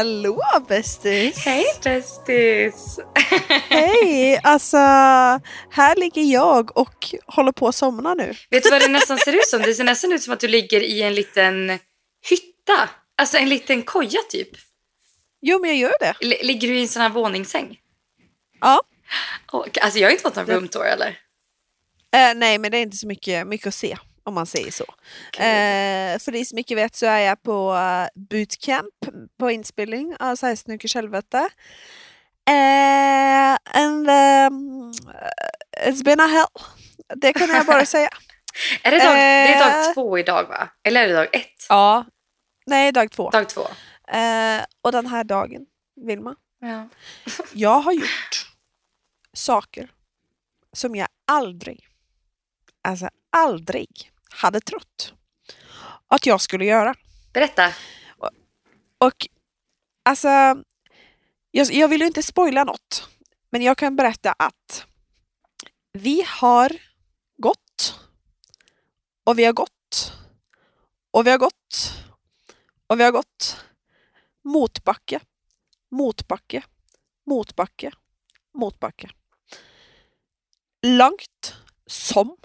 Hello bästis! Hej bästis! Hej! Alltså, här ligger jag och håller på att somna nu. Vet du vad det nästan ser ut som? Det ser nästan ut som att du ligger i en liten hytta. Alltså en liten koja typ. Jo, men jag gör det. L- ligger du i en sån här våningssäng? Ja. Och, alltså jag har inte fått någon Det- roomtour eller? Eh, nej, men det är inte så mycket, mycket att se om man säger så. Eh, för de som inte vet så är jag på eh, bootcamp på inspelning av 16 veckors helvete. Eh, and um, it's been a hell. Det kan jag bara säga. Är det, dag, det är Eh. dag två idag va? Eller är det dag ett? Ja. Nej, dag två. Dag två. Eh, och den här dagen, Vilma, Ja. jag har gjort saker som jag aldrig, alltså aldrig hade trott att jag skulle göra. Berätta. Och alltså, jag, jag vill ju inte spoila något, men jag kan berätta att vi har gått och vi har gått och vi har gått och vi har gått motbacke, motbacke, motbacke, motbacke. Långt som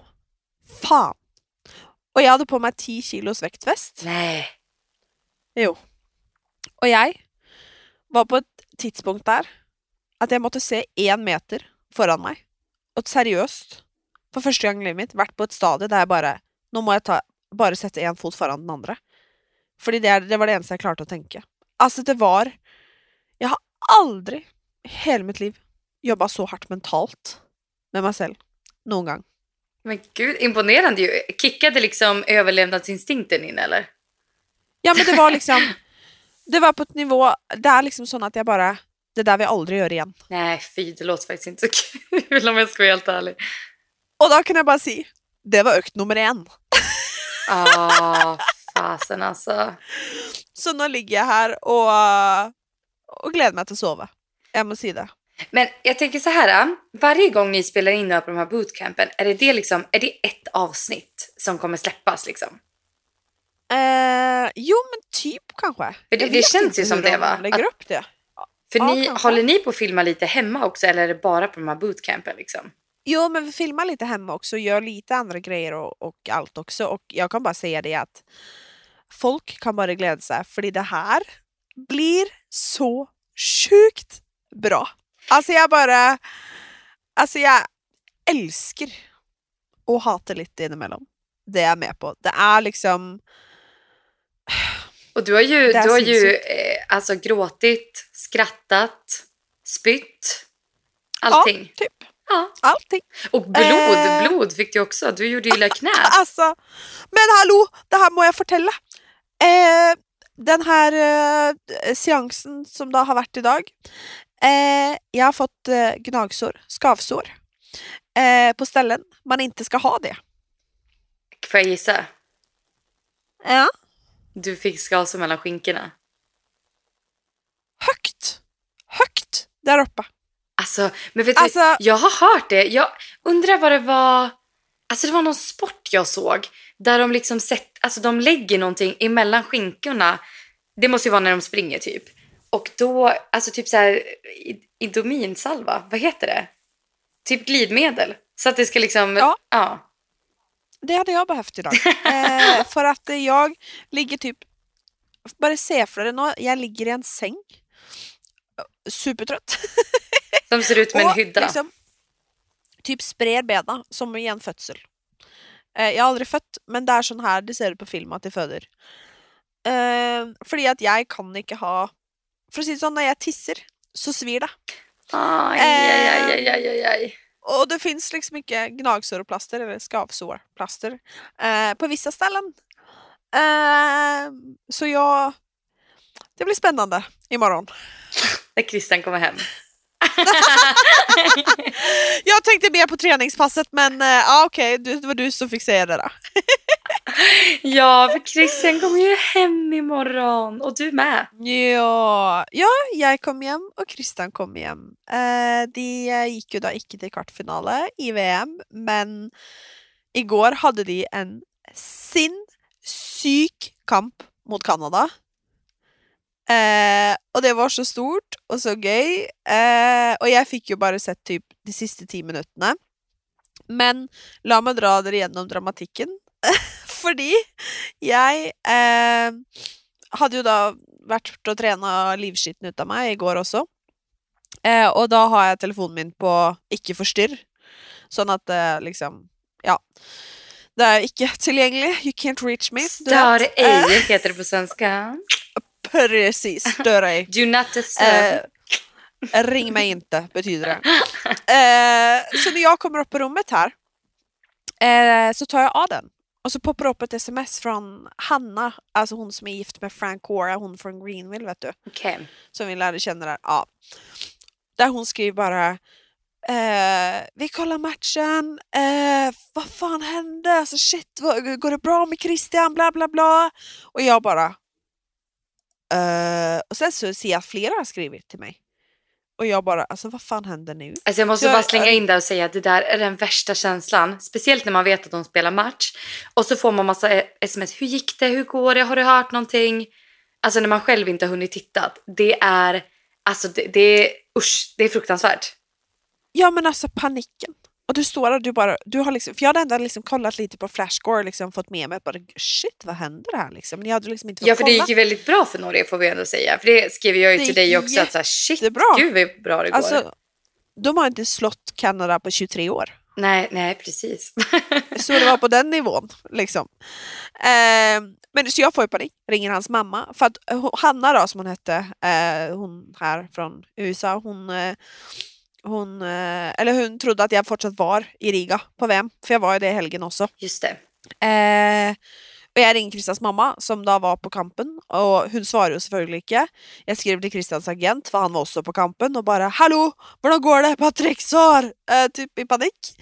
fan. Och jag hade på mig 10 kilos väktväst. Nej. Jo. Och jag var på ett tidspunkt där att jag måste se en meter foran mig. Och seriöst, för första gången i livet mitt, varit på ett stadie där jag bara, nu må jag ta, bara sätta en fot foran den andra. För det, det var det enda jag klarade att tänka. Alltså det var, jag har aldrig i hela mitt liv jobbat så hårt mentalt med mig själv. Någon gång. Men gud, imponerande ju. Kickade liksom överlevnadsinstinkten in eller? Ja men det var liksom, det var på ett nivå, det är liksom sånt att jag bara, det där vi aldrig gör igen. Nej, fy, det låter faktiskt inte så kul om jag ska vara helt ärlig. Och då kan jag bara säga, det var ökt nummer en. Ah, fasen alltså. Så nu ligger jag här och, och gläder mig att sova. Jag måste säga det. Men jag tänker så här, äh, varje gång ni spelar in på de här bootcampen, är det, det, liksom, är det ett avsnitt som kommer släppas liksom? Eh, jo men typ kanske. För det- det känns ju som det, de va? Att- upp det. För Ja, ni, kanske. håller ni på att filma lite hemma också eller är det bara på de här bootcampen liksom? Jo men vi filmar lite hemma också, gör lite andra grejer och, och allt också. Och jag kan bara säga det att folk kan bara glädja sig för det här blir så sjukt bra. Alltså jag bara, alltså jag älskar att hata lite emellan. Det är jag med på. Det är liksom, Och du har ju, Det du har ju eh, alltså gråtit, skrattat, spytt, allting. ja, typ Ja. allting. Och blod, Eh. blod fick du också. Du gjorde ju illa knät. Alltså, men hallå, det här må jag fortälla. Eh, den här eh, seansen som då har varit idag. Eh, jag har fått eh, gnagsår, skavsår eh, på ställen man inte ska ha det. Får jag gissa? Ja. Du fick skavsår mellan skinkorna. Högt, högt där uppe. Alltså, men vet Alltså- du, jag har hört det. Jag undrar vad det var. Alltså det var någon sport jag såg där de liksom sett, alltså de lägger någonting emellan skinkorna. Det måste ju vara när de springer typ. Och då, alltså typ så här i- Idominsalva, vad heter det? Typ glidmedel. Så att det ska liksom, Ja. ja. Det hade jag behövt idag. Eh, för att jag ligger typ, bara se för det nu, jag ligger i en säng. Supertrött. De ser ut med en Och hydda. Liksom, typ sprer benen som i en födsel. Eh, jag har aldrig fött, men det är sån här det ser ut på film att de föder. Eh, fordi att jag kan inte ha För att säga så, när jag tisser så svir det. Aj, Eh. aj, aj, aj. Och det finns liksom inte gnagsårplaster eller skavsårplaster eh, på vissa ställen. Eh, så jag... Det blir spännande imorgon. När Christian kommer hem. Jag tänkte mer på träningspasset men eh, okej, det var du som fick säga det då. Ja, för Christian kommer ju hem imorgon. Och du med. Ja, ja, jag kom hem och Christian kom hem. Eh, de gick ju då inte till kvartfinale i VM, men igår hade de en sinnssyk kamp mot Kanada. Eh, och det var så stort och så gøy. Eh, och jag fick ju bara sett typ de sista tio minuterna. Men låt mig dra er igenom dramatiken. Fordi jeg eh, hadde jo da vært og trena livskitten ut av meg i går også. Eh, og da har jeg telefonen min på ikke forstyrr, sånn at det liksom Ja. Det er ikke tilgjengelig. You can't reach me. vet. Stör ej heter det på svenska. Precis, stör ej. Do not disturb. Eh, ring mig inte, betyder det. Eh, så när jag kommer upp på rummet här eh, så tar jag av den. Och så poppar det upp ett sms från Hanna, alltså hon som är gift med Frank Cora, hon från Greenville vet du. Okej. Som vi lärde känna där. Ja. Där hon skriver bara eh, Vi kollar matchen, eh, vad fan hände? Alltså shit, vad, går det bra med Christian? Bla bla bla. Och jag bara eh, Och sen så ser jag att flera har skrivit till mig. Och jag bara, alltså vad fan händer nu? Alltså jag måste jag- bara slänga in där och säga att det där är den värsta känslan. Speciellt när man vet att de spelar match. Och så får man massa eh, sms. Hur gick det? Hur går det? Har du hört någonting? Alltså när man själv inte har hunnit titta. Det är, alltså det, det är, usch, det är fruktansvärt. Ja men alltså paniken. Och du står där och du bara, du har liksom, för jag hade ändå liksom kollat lite på Flashscore och liksom fått med mig att bara shit vad händer här liksom? Jag hade liksom inte Ja för det gick ju väldigt bra för Norge får vi ändå säga. För det skrev jag ju Det till dig också. Att så här, shit, jättebra. gud vad bra det går. Alltså, de har inte slått Kanada på 23 år. nej, nej precis. Så det var på den nivån. Liksom. Eh, men så jag får ju panik, ringer hans mamma. För att eh, Hanna då som hon hette, eh, hon här från USA, hon, eh, hon, eh, eller hon trodde att jag fortsatt var i Riga på VM. För jag var ju det i helgen också. Just det. Eh, og jeg ringer Kristians mamma, som da var på kampen, og hun svarer jo selvfølgelig ikke. Jeg skriver til Kristians agent, for han var også på kampen, og bare 'Hallo, hvordan går det? Patrick svar!' Eh, typ i panikk.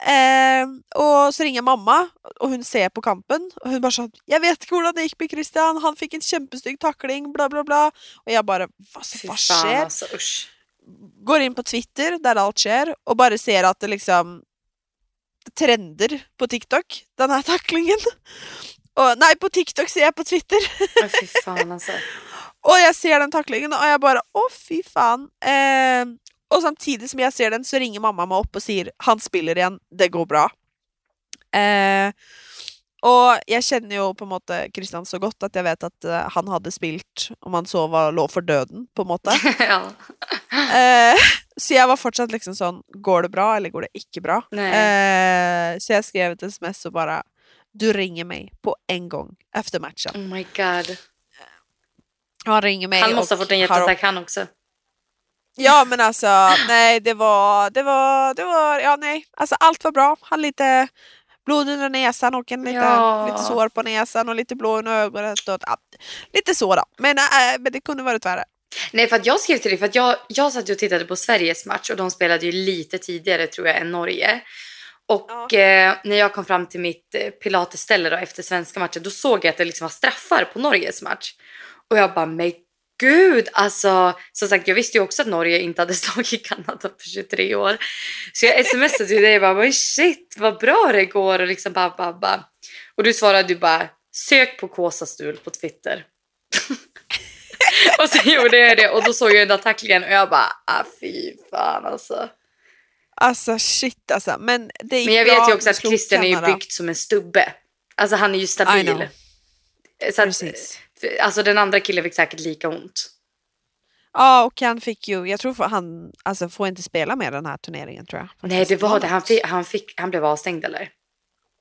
Eh, og så ringer mamma, og hun ser på kampen, og hun bare sånn 'Jeg vet ikke hvordan det gikk med Christian, han fikk en kjempestygg takling', bla, bla, bla. 'Hva, Fy hva fan skjer?' alltså usch. Går inn på Twitter, der alt skjer, og bare ser at det liksom trender på TikTok, den her taklingen. Og, nei, på TikTok sier jeg på Twitter. Fy fan alltså. Og jeg ser den taklingen, og jeg bare Å, fy faen. Eh, og samtidig som jeg ser den, så ringer mamma meg opp og sier Han spiller igjen, det går bra. Eh, og jeg kjenner jo på en måte Kristian så godt at jeg vet at eh, han hadde spilt om han så var lå for døden, på en måte. ja. Eh, så jeg var fortsatt liksom sånn Går det bra, eller går det ikke bra? Eh, så jeg skrev et sms og bare Du ringer meg på en gång efter matchen. Oh my god. Han ringer mig Han måste ha och fått en hjärtattack han också. Ja men alltså, nej det var, det var, det var, ja nej. Alltså allt var bra. Han lite blod under näsan och en lite, Ja. lite sår på näsan och lite blå under ögonet. Och, ja, lite så då. Men, äh, men det kunde varit värre. Nej, för att jag skrev till dig för att jag, jag satt och tittade på Sveriges match och de spelade ju lite tidigare tror jag än Norge. Och Ja. eh, när jag kom fram till mitt eh, pilatesställe då efter svenska matchen då såg jag att det liksom var straffar på Norges match. Och jag bara, men gud alltså. Som sagt, jag visste ju också att Norge inte hade slagit Kanada på 23 år. Så jag smsade till dig och bara, men shit vad bra det går och liksom bara, bara, bara. Och du svarade du bara, sök på Kåsastul på Twitter. och så gjorde jag det och då såg jag den där tacklingen och jag bara, ah fy fan alltså. Alltså shit alltså. Men det gick Men jag vet ju också att Christian är ju byggt som en stubbe. Alltså han är ju I stabil. Så att, Precis. Alltså den andra killen fick säkert lika ont. Ja och han fick ju, jag tror han alltså, får inte spela med den här turneringen tror jag. Nej faktiskt. det var det, han, fick, han, fick, han blev avstängd eller?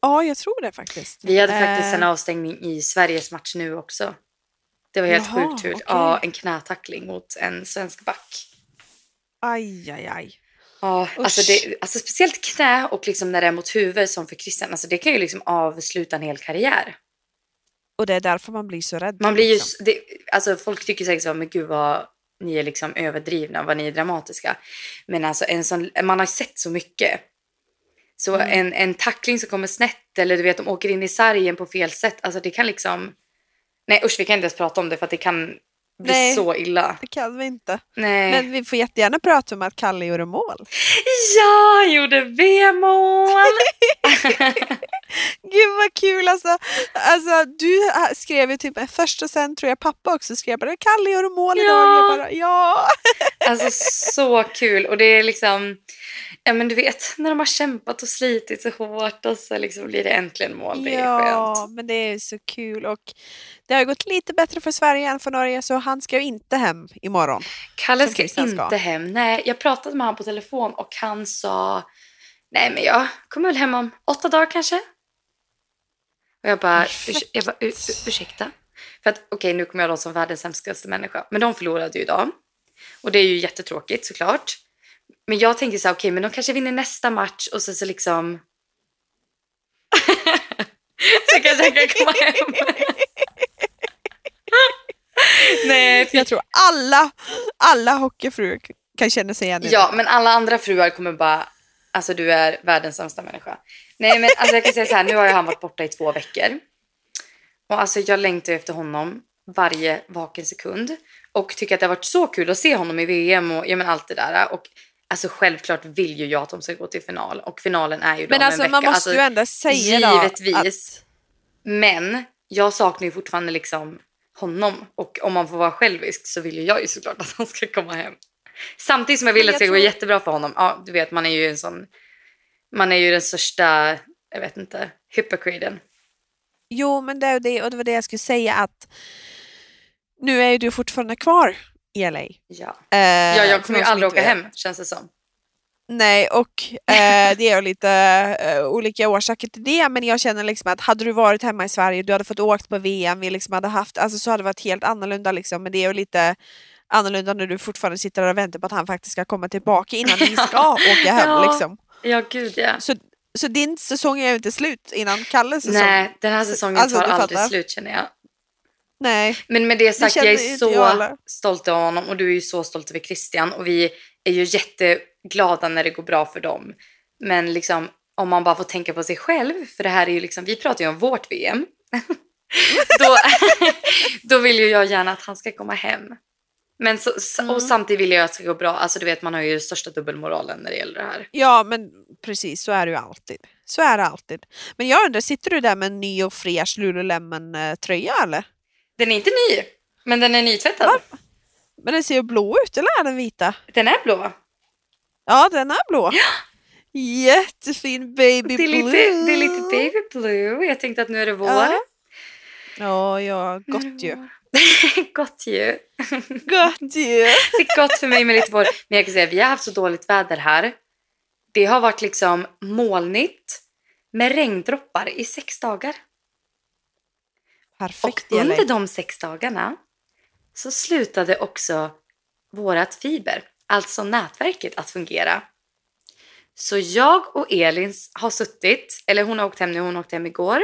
Ja jag tror det faktiskt. Vi hade faktiskt en Eh, avstängning i Sveriges match nu också. Det var helt Jaha, sjukt fult. okej. Ja, en knätackling mot en svensk back. Aj aj aj. Ja, alltså, det, alltså speciellt knä och liksom när det är mot huvud som för Christian. Alltså det kan ju liksom avsluta en hel karriär. Och det är därför man blir så rädd. Man blir ju, liksom. det, alltså folk tycker säkert så, men gud vad ni är liksom överdrivna, vad ni är dramatiska. Men alltså en sån, man har sett så mycket. Så Mm. en, en tackling som kommer snett eller du vet de åker in i sargen på fel sätt. Alltså det kan liksom, nej usch vi kan inte ens prata om det för att det kan, bli Nej. så illa. Det kan vi inte. Nej. Men vi får jättegärna prata om att Kalle gjorde mål. Ja, jag gjorde V-mål! Gud vad kul alltså. alltså du äh, skrev ju typ först och sen tror jag pappa också skrev bara Kalle gjorde mål idag. Ja. Bara, ja. Alltså så kul och det är liksom, ja men du vet när de har kämpat och slitit så hårt och så liksom blir det äntligen mål. Det är ja, skönt. men det är så kul och det har gått lite bättre för Sverige än för Norge så han ska ju inte hem imorgon. Kalle ska inte ska. hem. Nej, jag pratade med honom på telefon och han sa, nej men jag kommer väl hem om åtta dagar kanske. Och jag bara, urs- jag bara ur, ur, ursäkta? För att okej, nu kommer jag då som världens hemskaste människa. Men de förlorade ju idag. Och det är ju jättetråkigt såklart. Men jag tänker så här, okej, men de kanske vinner nästa match och så, så liksom... så kanske jag kan komma hem. Nej, för Jag tror alla, alla hockeyfruar kan känna sig igen i Ja, det. men alla andra fruar kommer bara, alltså du är världens sämsta människa. Nej, men alltså jag kan säga så här, nu har han varit borta i två veckor. Och alltså jag längtar efter honom varje vaken sekund. Och tycker att det har varit så kul att se honom i VM och ja, men allt det där. Och alltså självklart vill ju jag att de ska gå till final. Och finalen är ju då Men alltså en vecka. man måste alltså, ju ändå säga Givetvis. Men jag saknar ju fortfarande liksom honom. Och om man får vara självisk så vill ju jag ju såklart att han ska komma hem. Samtidigt som jag vill att det ska gå tror- jättebra för honom. Ja, du vet, man är ju en sån... Man är ju den största, jag vet inte, hypocriten. Jo, men det är det och det var det jag skulle säga att nu är ju du fortfarande kvar i LA. Ja. Eh, ja, jag kommer ju aldrig åka hem, känns det som. Nej, och eh, det är lite eh, olika orsaker till det, men jag känner liksom att hade du varit hemma i Sverige, du hade fått åkt på VM, vi liksom hade haft, alltså så hade det varit helt annorlunda liksom, men det är ju lite annorlunda när du fortfarande sitter där och väntar på att han faktiskt ska komma tillbaka innan ni ska åka hem Ja. liksom. Ja, gud ja. Så, så din säsong är ju inte slut innan Kalles säsong. Nej, den här säsongen Alltså, tar aldrig fattar. slut känner jag. Nej. Men med det sagt, jag är jag så stolt över honom och du är ju så stolt över Christian och vi är ju jätteglada när det går bra för dem. Men liksom om man bara får tänka på sig själv, för det här är ju liksom, vi pratar ju om vårt VM. då, då vill ju jag gärna att han ska komma hem. Men så, Mm. och samtidigt vill jag att det ska gå bra. Alltså du vet man har ju största dubbelmoralen när det gäller det här. Ja, men precis så är det ju alltid. Så är det alltid. Men jag undrar, sitter du där med en ny och fräsch Lululemon-tröja eller? Den är inte ny, men den är nytvättad. Va? Men den ser ju blå ut, eller är den vita? Den är blå. Ja, den är blå. Jättefin baby Det är, blue. lite, det är lite baby blue. Jag tänkte att nu är det vår. Ja. Ja, ja, gott ju. gott ju. Gott ju. Det är gott för mig med lite vår. Men jag kan säga vi har haft så dåligt väder här. Det har varit liksom molnigt med regndroppar i sex dagar. Och Perfekt LA. under de sex dagarna så slutade också vårat fiber, alltså nätverket, att fungera. Så jag och Elin har suttit, eller hon har åkt hem nu, hon åkte hem igår.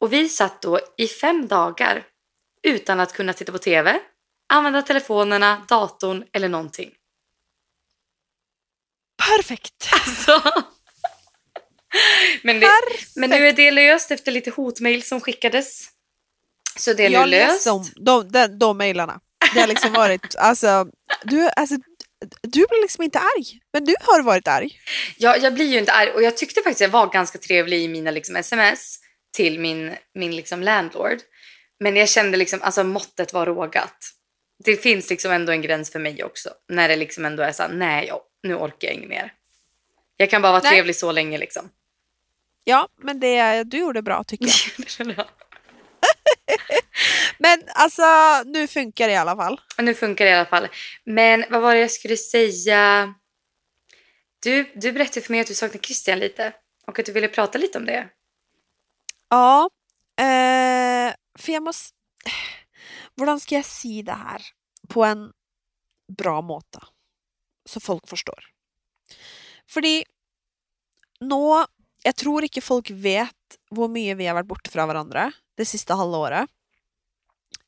Och vi satt då i fem dagar utan att kunna titta på TV, använda telefonerna, datorn eller någonting. Perfekt. Alltså. Men, det, men nu är det löst efter lite hotmail som skickades. Så det är jag nu löst. om de, de, de mejlarna. Det har liksom varit, alltså, du, alltså, du blir liksom inte arg, men du har varit arg. Ja, jag blir ju inte arg och jag tyckte faktiskt jag var ganska trevlig i mina liksom, sms till min, min liksom, landlord. Men jag kände liksom, alltså måttet var rågat. Det finns liksom ändå en gräns för mig också. När det liksom ändå är så här, nej, jag, nu orkar jag inget mer. Jag kan bara vara Nej. trevlig så länge liksom. Ja, men det, du gjorde bra tycker jag. Men alltså, nu funkar det i alla fall. nu funkar det i alla fall. Men vad var det jag skulle säga? Du, du berättade för mig att du saknar Christian lite och att du ville prata lite om det. Ja, eh, för jag måste... Hvordan ska jag si det här på en bra måte, så folk förstår? Fordi nå Jeg tror ikke folk vet hvor mye vi har vært borte fra hverandre det sista halvåret.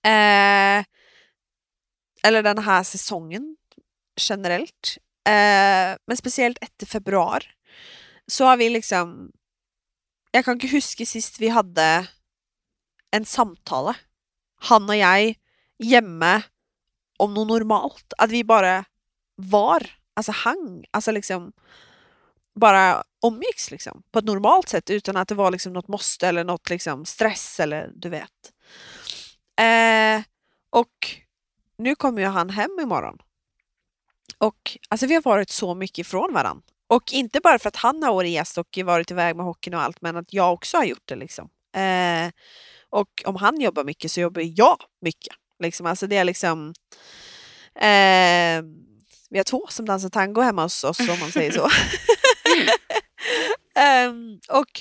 Eh, eller den här säsongen generellt. Eh, men speciellt efter februari så har vi liksom Jag kan inte huska sist vi hade en samtale, han och jag hemma om något normalt. Att vi bara var, alltså hang, alltså liksom bara omgicks liksom på ett normalt sätt utan att det var liksom något måste eller något liksom stress eller du vet. Eh, och nu kommer ju han hem imorgon. Och alltså vi har varit så mycket ifrån varandra. Och inte bara för att han har varit gäst och varit iväg med hockeyn och allt men att jag också har gjort det liksom. Eh, och om han jobbar mycket så jobbar jag mycket. Liksom. Alltså det är liksom eh, Vi har två som dansar tango hemma hos oss om man säger så. um, och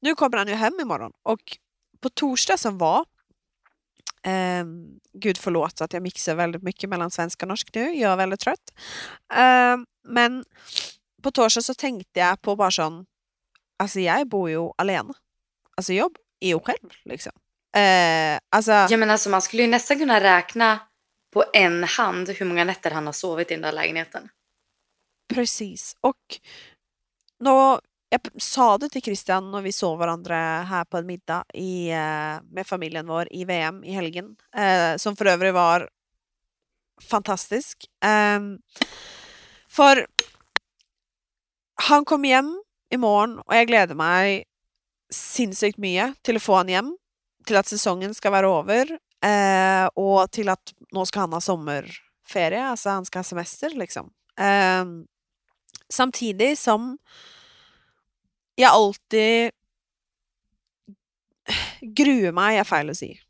nu kommer han ju hem imorgon och på torsdag som var um, Gud förlåt att jag mixar väldigt mycket mellan svenska och norsk nu, jag är väldigt trött. Um, men på torsdag så tänkte jag på bara sån, alltså jag bor ju alene. Alltså jag är ju själv liksom. Uh, alltså, ja men alltså man skulle ju nästan kunna räkna på en hand hur många nätter han har sovit i den där lägenheten. Precis. Och nå, jag sa det till Christian när vi såg varandra här på en middag i, eh, med familjen vår i VM i helgen. Eh, som för övrigt var fantastisk. Eh, för han kom hem imorgon och jag gläder mig sinnssykt mycket till att få honom hem. Till att säsongen ska vara över eh, och till att nu ska han ha sommarferie, alltså han ska ha semester liksom. Eh, samtidigt som jag alltid gruer mig, er feil å si,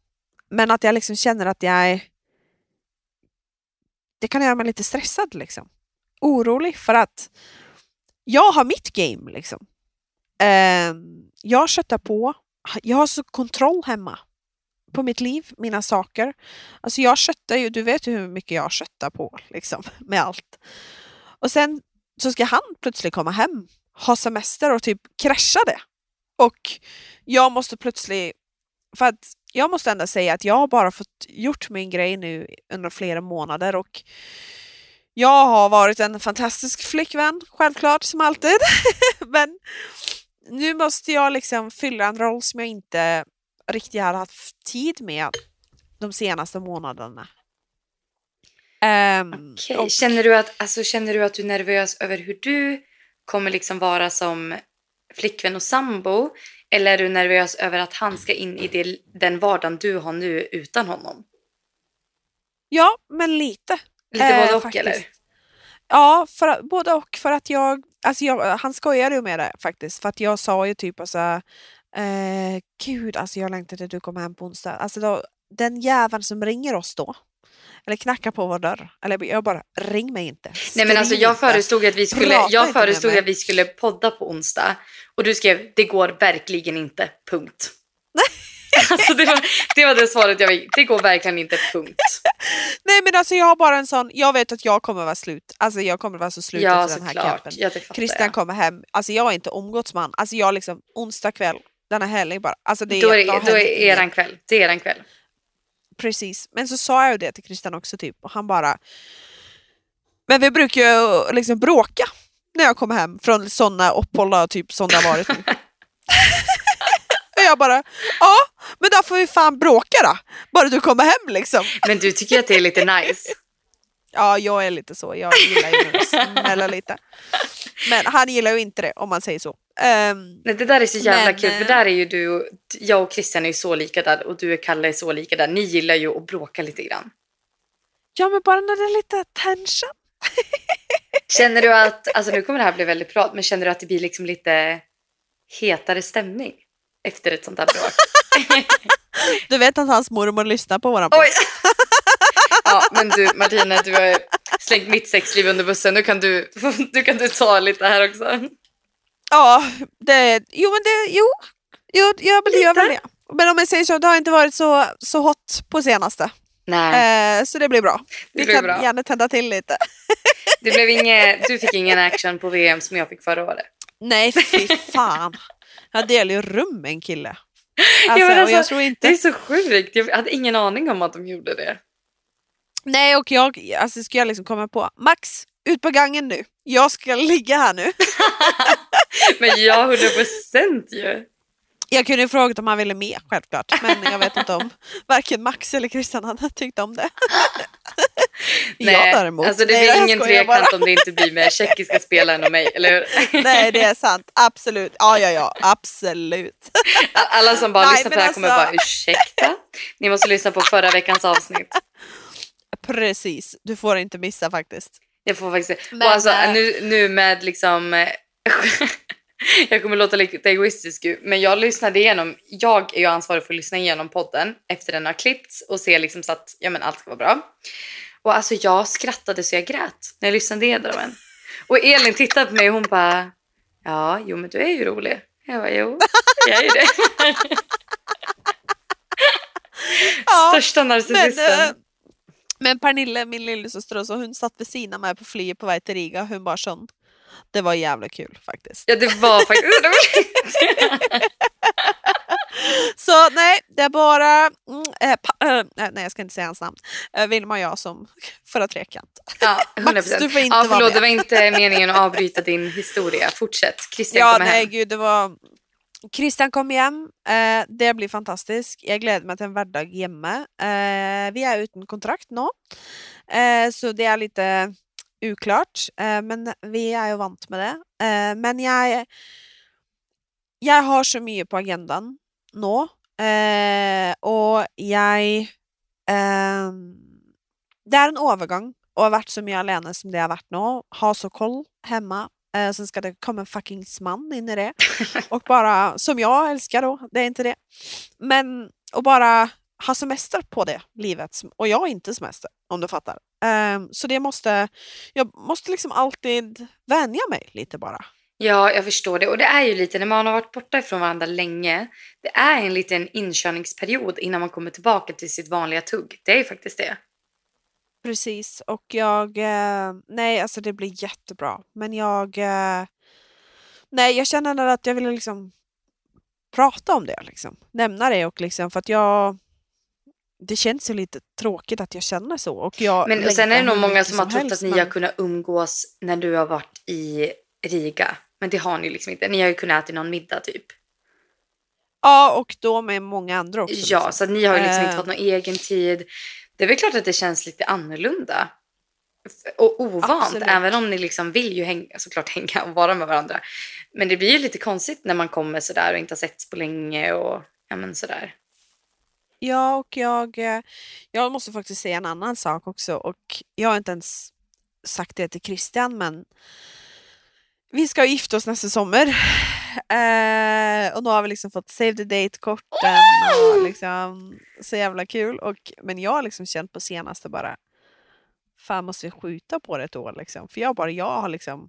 Men att jag liksom känner att jag det kan göra mig lite stressad liksom. Orolig för att jag har mitt game liksom. Ehm, jag köttar på. Jag har så kontroll hemma på mitt liv, mina saker. Alltså jag köttar ju, du vet ju hur mycket jag köttar på liksom med allt. Och sen så ska han plötsligt komma hem, ha semester och typ krascha det. Och jag måste plötsligt, för att jag måste ändå säga att jag har bara fått gjort min grej nu under flera månader och jag har varit en fantastisk flickvän, självklart som alltid. Men nu måste jag liksom fylla en roll som jag inte riktigt har haft tid med de senaste månaderna. Um, okay. och... känner, du att, alltså, känner du att du är nervös över hur du kommer liksom vara som flickvän och sambo? Eller är du nervös över att han ska in i det, den vardagen du har nu utan honom? Ja, men lite. Lite eh, både och faktiskt. eller? Ja, för, både och. För att jag, alltså jag, han skojade ju med det faktiskt. För att jag sa ju typ alltså, eh, gud alltså jag längtar till du kommer hem på onsdag. Alltså då, den jäveln som ringer oss då eller knacka på vår dörr. Eller jag bara, ring mig inte. Nej men alltså jag föreslog att vi skulle, jag föreslog att vi skulle podda på onsdag. Och du skrev, det går verkligen inte, punkt. alltså det var, det var det svaret jag fick. Det går verkligen inte, punkt. Nej men alltså jag har bara en sån, jag vet att jag kommer vara slut. Alltså jag kommer vara så slut ja, efter den här campen. Ja, Christian kommer hem, alltså jag har inte han. Alltså jag liksom, onsdag kväll, denna helg bara. Alltså det är, då är, då är eran kväll. Det är eran kväll. Precis, men så sa jag det till Christian också typ och han bara Men vi brukar ju liksom bråka när jag kommer hem från sådana uppehåll typ som det har varit nu. och jag bara ja, men då får vi fan bråka då. Bara du kommer hem liksom. Men du tycker att det är lite nice? Ja, jag är lite så. Jag gillar ju att smälla lite. Men han gillar ju inte det om man säger så. Um, Nej, det där är så jävla men, kul för eh, där är ju du, jag och Christian är ju så lika där och du och Kalle är så lika där. Ni gillar ju att bråka lite grann. Ja men bara när det är lite tension. känner du att, alltså nu kommer det här bli väldigt bra, men känner du att det blir liksom lite hetare stämning efter ett sånt här bråk? du vet att hans mormor lyssnar på våran podd. ja men du Martina, du har slängt mitt sexliv under bussen. Nu kan du, nu kan du ta lite här också. Ja, det, jo men det, jo, jo jag gör väl det. Men om jag säger så, det har inte varit så, så hot på senaste. Nej. Eh, så det blir bra. Det Vi kan bra. gärna tända till lite. det blev inget, du fick ingen action på VM som jag fick förra året. Nej, fy fan. Jag delade ju rum med en kille. Alltså, ja, alltså, jag tror inte... Det är så sjukt. Jag hade ingen aning om att de gjorde det. Nej, och jag alltså, ska jag liksom komma på Max, ut på gången nu. Jag ska ligga här nu. Men ja, hundra procent ju. Jag kunde ju frågat om han ville med, självklart. Men jag vet inte om varken Max eller Christian hade tyckt om det. jag däremot. alltså det Nej, blir jag ingen trekant om det inte blir med tjeckiska spelaren och mig, eller hur? Nej, det är sant. Absolut. Ja, ja, ja. Absolut. Alla som bara Nej, lyssnar på det här kommer alltså- bara ursäkta? Ni måste lyssna på förra veckans avsnitt. Precis. Du får inte missa faktiskt. Jag får faktiskt Men, och alltså, eh, nu, nu med liksom... jag kommer låta lite egoistisk men jag lyssnade igenom. Jag är ju ansvarig för att lyssna igenom podden efter den har klippts och se liksom så att ja, men allt ska vara bra. Och alltså jag skrattade så jag grät när jag lyssnade igenom den. Och Elin tittade på mig och hon bara ja, jo men du är ju rolig. Jag bara jo, jag är ju det. Ja, Största Men, narcissisten. eh, men Pernille, min lillasyster, hon satt vid sidan av mig på flyget på väg till Riga. Hon bara sån. Det var jävla kul faktiskt. Ja det var faktiskt roligt. Så nej, det är bara... Pa, eh, nej, jag ska inte säga hans namn. Eh, Vilma och jag som förra trekant. Ja, 100%. Max, du får inte ja, vara förlåt, med. det var inte meningen att avbryta din historia. Fortsätt. Christian Ja, kommer nej hem. gud, det var... Christian kom hem. Eh, det blir fantastiskt. Jag gläder mig till en hverdag hemma. Eh, vi är utan kontrakt nu. Eh, så det är lite oklart. Eh, men vi är ju vant med det. Eh, men jag, jag har så mycket på agendan nu. Eh, och jag... det är en övergång och har varit så mycket alene som det har varit nu. Ha så koll hemma. Sen ska det komma en fucking man in i det. Och bara, som jag älskar då, det är inte det. Men och bara ha semester på det livet. Och jag har inte semester, om du fattar. Ehm, så det måste, jag måste liksom alltid vänja mig lite bara. Ja, jag förstår det. Och det är ju lite, när man har varit borta ifrån varandra länge, det är en liten inkörningsperiod innan man kommer tillbaka till sitt vanliga tugg. Det är ju faktiskt det. Precis, och jag... Eh, nej, alltså det blir jättebra. Men jag... Eh, nej, jag känner att jag vill liksom prata om det, liksom. Nämna det och liksom, för att jag... Det känns ju lite tråkigt att jag känner så. Och jag Men sen är det nog många mycket som har trott att ni men- har kunnat umgås när du har varit i Riga. Men det har ni liksom inte. Ni har ju kunnat äta någon middag typ. Ja, och då med många andra också. Ja, liksom. så ni har ju liksom inte Eh. fått någon egen tid. Det är väl klart att det känns lite annorlunda. Och ovant, Absolut. även om ni liksom vill ju hänga, såklart hänga och vara med varandra. Men det blir ju lite konstigt när man kommer sådär och inte har setts på länge och ja men sådär. Ja, och jag, eh, jag måste faktiskt säga en annan sak också. Och jag har inte ens sagt det till Christian, men vi ska gifta oss nästa sommar. Eh, och nu har vi liksom fått save the date-korten och liksom så jävla kul. Och, men jag har liksom känt på senaste bara, fan måste vi skjuta på det ett år liksom? För jag bara, jag har liksom,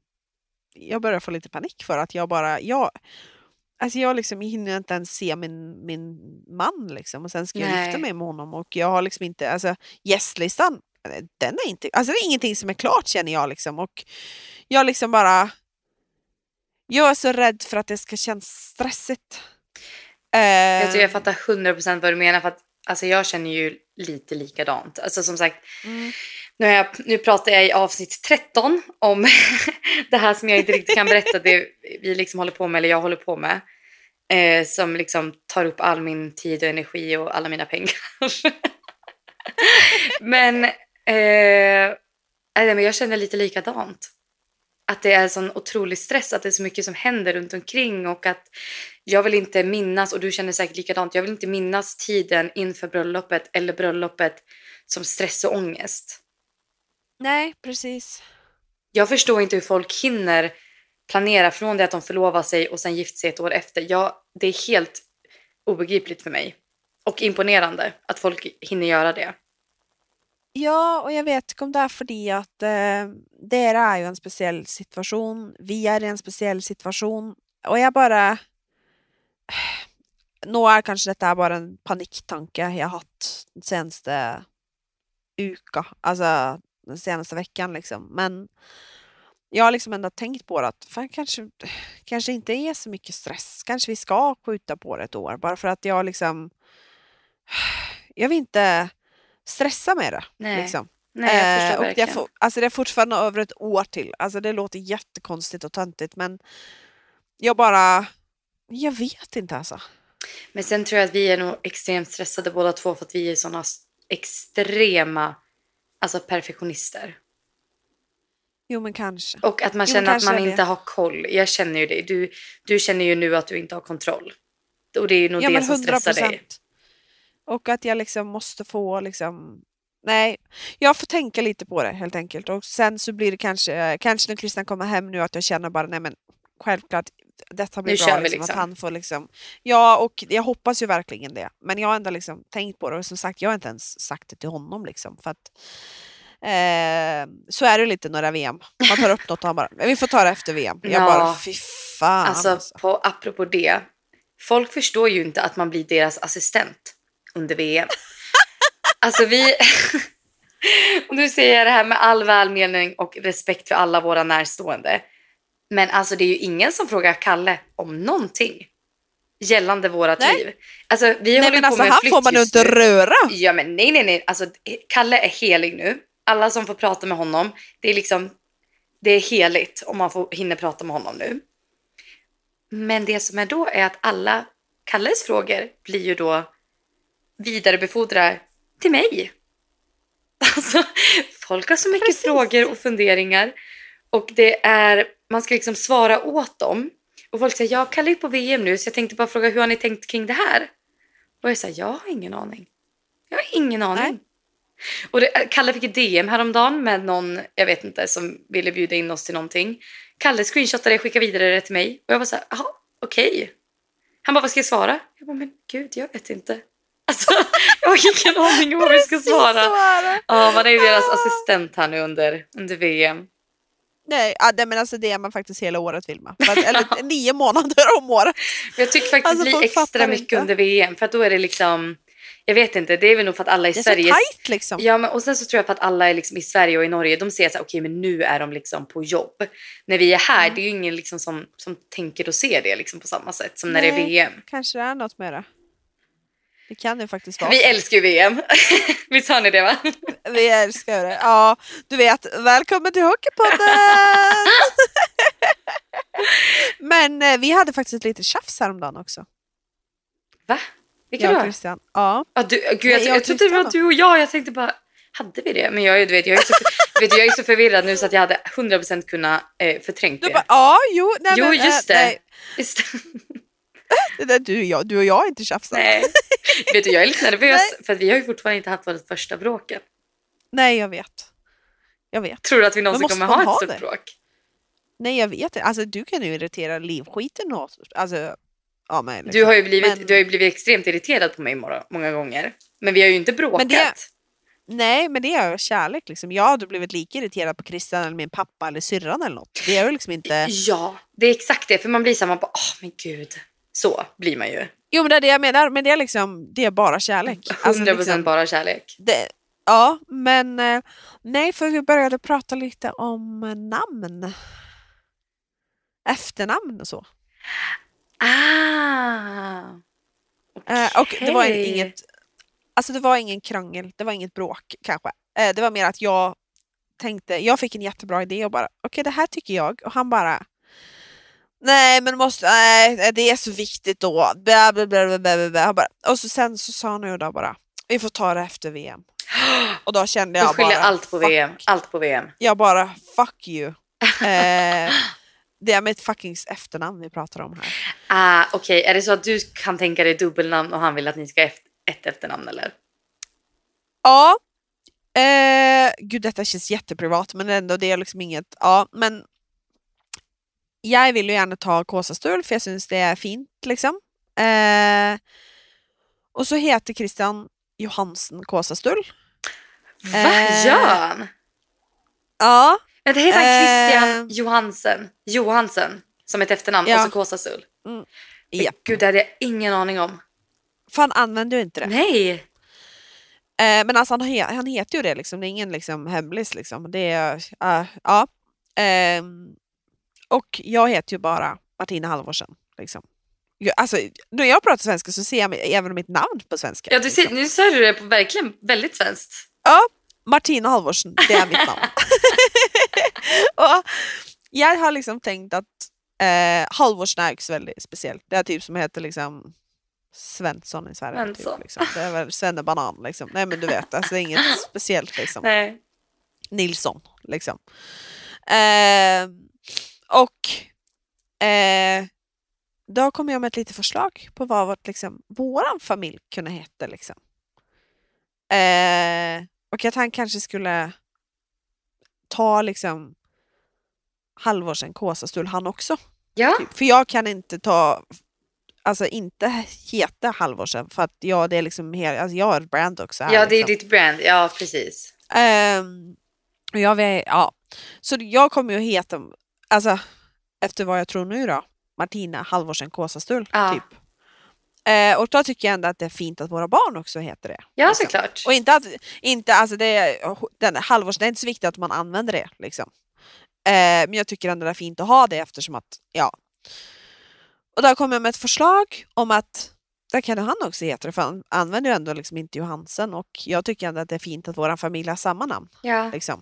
jag börjar få lite panik för att jag bara, jag, Alltså jag liksom hinner inte ens se min, min man liksom och sen ska jag Nej. gifta mig med honom och jag har liksom inte, alltså gästlistan, den är inte, alltså det är ingenting som är klart känner jag liksom och jag liksom bara, jag är så rädd för att det ska kännas stressigt. Jag, tror jag fattar 100% vad du menar för att alltså jag känner ju lite likadant. Alltså som sagt, mm, nu, jag, nu pratar jag i avsnitt 13 om det här som jag inte riktigt kan berätta det vi liksom håller på med eller jag håller på med. Eh, som liksom tar upp all min tid och energi och alla mina pengar. men, eh, nej, men jag känner lite likadant. Att det är sån otrolig stress, att det är så mycket som händer runt omkring och att jag vill inte minnas, och du känner säkert likadant, jag vill inte minnas tiden inför bröllopet eller bröllopet som stress och ångest. nej, precis. Jag förstår inte hur folk hinner planera från det att de förlovar sig och sen gift sig ett år efter. Ja, det är helt obegripligt för mig. Och imponerande att folk hinner göra det. Ja, och jag vet inte om det är för att eh, det är ju en speciell situation. Vi är i en speciell situation. Och jag bara... Nu är kanske detta bara en paniktanke jag haft den senaste uka, alltså den senaste veckan liksom. Men jag har liksom ändå tänkt på det att fan, kanske, kanske inte är så mycket stress. Kanske vi ska skjuta på det ett år bara för att jag liksom... Jag vill inte stressa med det. Nej, Liksom. nej jag förstår Eh, och det är, verkligen. alltså det är fortfarande över ett år till. Alltså det låter jättekonstigt och töntigt men jag bara, jag vet inte alltså. Men sen tror jag att vi är nog extremt stressade båda två för att vi är såna s- extrema alltså perfektionister. Jo men kanske. Och att man Jo, känner att kanske man inte har koll. Jag känner ju det. Du, du känner ju nu att du inte har kontroll. Och det är ju nog Ja det som stressar dig. Och att jag liksom måste få liksom Nej, jag får tänka lite på det helt enkelt. Och sen så blir det kanske, kanske när Christian kommer hem nu att jag känner bara nej men självklart detta blir Nu bra. Liksom, liksom. Att han får liksom, ja och jag hoppas ju verkligen det. Men jag har ändå liksom tänkt på det och som sagt jag har inte ens sagt det till honom liksom. För att, eh, så är det lite några VM. Man tar upp något och han bara, "Men vi får ta det efter VM. Jag Ja. bara fy fan. Alltså, alltså. på, apropå det. Folk förstår ju inte att man blir deras assistent under VM. alltså vi... och nu säger jag det här med all välmening och respekt för alla våra närstående. Men alltså det är ju ingen som frågar Kalle om någonting gällande vårat Nej. liv. Alltså vi Nej håller men på alltså med han flytt får man ju inte röra. Ja men nej nej nej. Alltså Kalle är helig nu. Alla som får prata med honom. Det är liksom. Det är heligt om man får hinner prata med honom nu. Men det som är då är att alla Kalles frågor blir ju då vidarebefordrar till mig. Alltså, folk har så mycket Precis. frågor och funderingar. Och det är, man ska liksom svara åt dem. Och folk säger, jag Kalle är på VM nu så jag tänkte bara fråga hur har ni tänkt kring det här? Och jag säger, jag har ingen aning. Jag har ingen aning. Nej. Och det, Kalle fick ett DM häromdagen med någon, jag vet inte, som ville bjuda in oss till någonting. Kalle screenshotade det, skickade vidare det till mig. Och jag var så här, jaha, okej. Han bara, vad ska jag svara? Jag bara, men gud, jag vet inte. Alltså, jag har ingen aning om vad vi ska svara. Ja, man är ju deras Ah. assistent här nu under, under VM. Nej, men alltså det är man faktiskt hela året Vilma. Eller nio månader om året. Jag tycker faktiskt Alltså, det blir extra mycket inte. under VM för att då är det liksom, jag vet inte, det är väl nog för att alla i Det är Sverige så tajt liksom. Ja, men och sen så tror jag på att alla liksom i Sverige och i Norge, de ser så här, okej men nu är de liksom på jobb. När vi är här, Mm. det är ju ingen liksom som, som tänker och ser det liksom på samma sätt som när det är Nej. VM. Kanske det är något med det. Det kan ju faktiskt vara Vi älskar ju VM. Visst hör ni det va? Vi älskar det. Ja, du vet, välkommen till Hockeypodden! Men eh, vi hade faktiskt lite tjafs häromdagen också. Va? Vilka Jag och? Christian. Ja. Ja, du, gud, jag, Nej, jag jag, trodde det var du och jag. Jag tänkte bara, hade vi det? Men jag, är- du vet, jag, är så, vet, jag är så förvirrad nu så att jag hade 100% kunnat eh, förträngt Du det. bara, ja, jo, nej, jo, men, eh, just det. Nej, Just det. det där, du, och jag, du och jag har inte tjafsat. Nej. vet du, jag är lite nervös Nej. för att vi har ju fortfarande inte haft vårt första bråk. Nej, jag vet. Jag vet. Tror du att vi någonsin kommer ha ett ha stort det? bråk? Nej, jag vet inte. Alltså, du kan ju irritera livskiten åt alltså, ja, mig. Liksom. Du har ju blivit, Men- du har ju blivit extremt irriterad på mig många, gånger. Men vi har ju inte bråkat. Det- Nej, men det är kärlek. Liksom. Jag hade blivit lika irriterad på Christian eller min pappa eller syrran eller något. Det är ju liksom inte... Ja, det är exakt det. För man blir så här, man bara, åh men gud. Så blir man ju. Jo, men det är det jag menar. Men det är liksom, det är bara kärlek. 100% Alltså, liksom, bara kärlek. det, ja, men eh, nej, för vi började prata lite om eh, namn. Efternamn och så. Ah! Eh, och det var inget, alltså det var ingen krangel, det var inget bråk kanske. Eh, det var mer att jag tänkte, jag fick en jättebra idé och bara okej det här tycker jag och han bara Nej men måste, nej det är så viktigt då. Bla, bla, bla, bla, bla, bla. Han bara, och så sen så sa han ju då bara vi får ta det efter VM. Och då kände jag skyller bara allt på fuck. VM. Allt på VM. Jag bara fuck you. Eh, det är mitt fucking efternamn vi pratar om här. Ah, Okej, är det så att du kan tänka dig dubbelnamn och han vill att ni ska ha ett efternamn eller? Ja. Eh, gud detta känns jätteprivat men ändå det är liksom inget, ja men jag vill ju gärna ta Kåsastul för jag syns det är fint liksom. Eh, och så heter Christian Johansen Kåsastull. Va? Eh, Gör han? Ja, Vänta, heter han Christian Eh. Johansen? Johansen som ett efternamn Ja. och så Kåsasull? Men japp. Gud, det hade jag ingen aning om. För han använder ju inte det. Nej! Eh, men alltså han, he han heter ju det liksom, det är ingen liksom hemlis liksom. Det är, eh, ja. Ehm, och jag heter ju bara Martina Halvorsen. Liksom. Jag, alltså, när jag pratar svenska så ser jag mig, även mitt namn på svenska. Ja, du ser, liksom. nu sa du det på verkligen väldigt svenskt. Ja, Martina Halvorsen, det är mitt namn. och jag har liksom tänkt att eh, är väldigt speciellt. Det är typ som heter liksom Svensson i Sverige. Svensson. Typ, liksom. Det är väl Svennebanan liksom. Nej men du vet, alltså, det är inget speciellt liksom. Nej. Nilsson liksom. Eh, och eh, då kom jag med ett litet förslag på vad vårt, liksom, våran familj kunde heta. Liksom. Eh, och att han kanske skulle ta liksom halvårsen kåsastol han också. Ja, Typ. För jag kan inte ta, alltså inte heta halvårsen för att jag, det är liksom, hel, alltså jag har ett brand också. här, ja det är liksom. ditt brand. Ja, precis. Och jag vet, ja. Så jag kommer ju heta, alltså efter vad jag tror nu då, Martina Halvorsen Kåsastull. Ja. Typ. Eh, och då tycker jag ändå att det är fint att våra barn också heter det. Ja, liksom. såklart. Och inte att, inte, alltså det är, den, halvårs, det är inte så viktigt att man använder det liksom. Eh, men jag tycker ändå det är fint att ha det eftersom att, ja. Och där kom jag med ett förslag om att där kan han också heta det, för han använder ju ändå liksom inte Johansen och jag tycker ändå att det är fint att vår familj har samma namn. Ja, Liksom.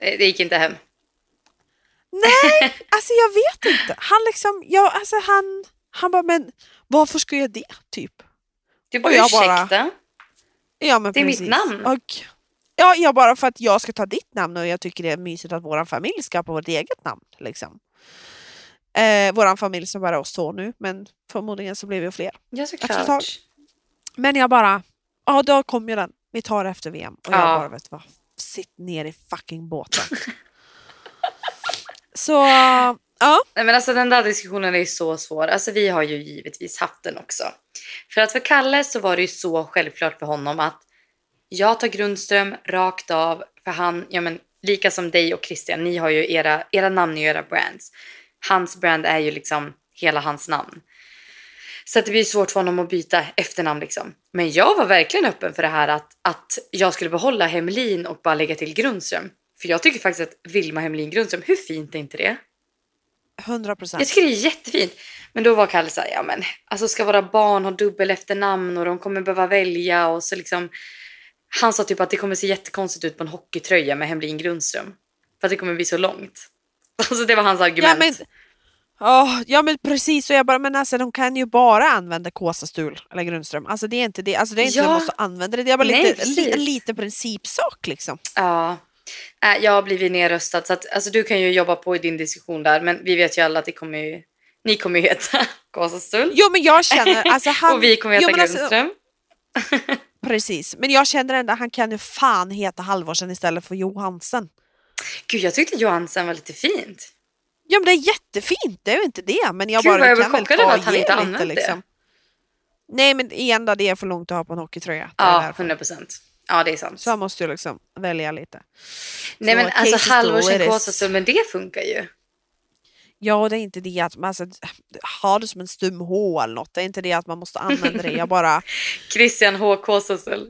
Eh, det gick inte hem. Alltså jag vet inte. Han liksom, ja, alltså han, han bara, men varför ska jag det? Typ. Du bara, jag bara- ursäkta? Ja, men Det är mitt precis. namn. Och, ja, jag bara för att jag ska ta ditt namn och jag tycker det är mysigt att våran familj ska på vårt eget namn. Liksom. Eh, våran familj som bara är oss två nu, men förmodligen så blir vi fler. Ja, såklart. Men jag bara, ja då kom ju den. Vi tar det efter VM. Och jag Ja. bara, vet vad? Sitt ner i fucking båten. så, ja. Nej, men alltså den där diskussionen är så svår. Alltså vi har ju givetvis haft den också. För att för Kalle så var det ju så självklart för honom att jag tar Grundström rakt av för han, ja men lika som dig och Christian, ni har ju era, era namn i era brands. Hans brand är ju liksom hela hans namn. Så att det blir svårt för honom att byta efternamn liksom. Men jag var verkligen öppen för det här att, att jag skulle behålla Hemlin och bara lägga till Grundström. För jag tycker faktiskt att Vilma Hemlin Grundström, hur fint är inte det? 100 procent. Jag tycker det är jättefint. Men då var Kalle såhär, ja men alltså ska våra barn ha dubbel efternamn och de kommer behöva välja och så liksom. Han sa typ att det kommer se jättekonstigt ut på en hockeytröja med Hemlin Grundström. För att det kommer bli så långt. Alltså det var hans Ja argument. men, Åh, ja men precis, och jag bara, men alltså de kan ju bara använda Kåsastul eller Grundström. Alltså det är inte det, alltså det är inte Ja. de måste använda det, det är bara Nej, lite, li, liten principsak liksom. Ja. Äh, jag har blivit nerröstad så att alltså, du kan ju jobba på i din diskussion där men vi vet ju alla att det kommer ju, ni kommer ju heta Gåsastull. Jo men jag känner, alltså han... och vi kommer jo, heta alltså, Grundström. Precis, men jag känner ändå att han kan ju fan heta Halvorsen istället för Johansen. Gud jag tyckte Johansen var lite fint. Ja men det är jättefint, det är ju inte det. Men jag Gud, bara vad jag blev chockad över att han inte använt det. liksom. Nej men igen då, det är för långt att ha på en hockeytröja. Det Ja, därför. 100 procent. Ja det är sant. Så han måste ju liksom välja lite. Nej Så men alltså. Gåsastull, men det funkar ju. Ja, det är inte det att man alltså, ha det som en stum H eller något. Det är inte det att man måste använda det. Jag bara... Christian H. Gåsastull.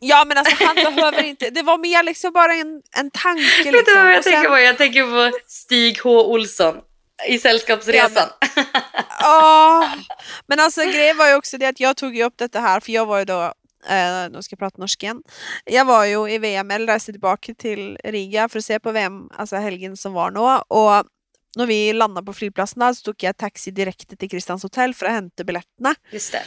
Ja men alltså han behöver inte. Det var mer liksom bara en, en tanke Vet du liksom. vad jag sen- tänker på? Jag tänker på Stig H. Olsson i Sällskapsresan. Ja, men alltså grejen var ju också det att jag tog upp detta här för jag var ju då, eh, nu ska jag prata norska igen. Jag var ju i VM, eller reste tillbaka till Riga för att se på VM, alltså helgen som var nu. Och när vi landade på flygplatsen så tog jag taxi direkt till Kristians hotell för att hämta biljetterna. Just det.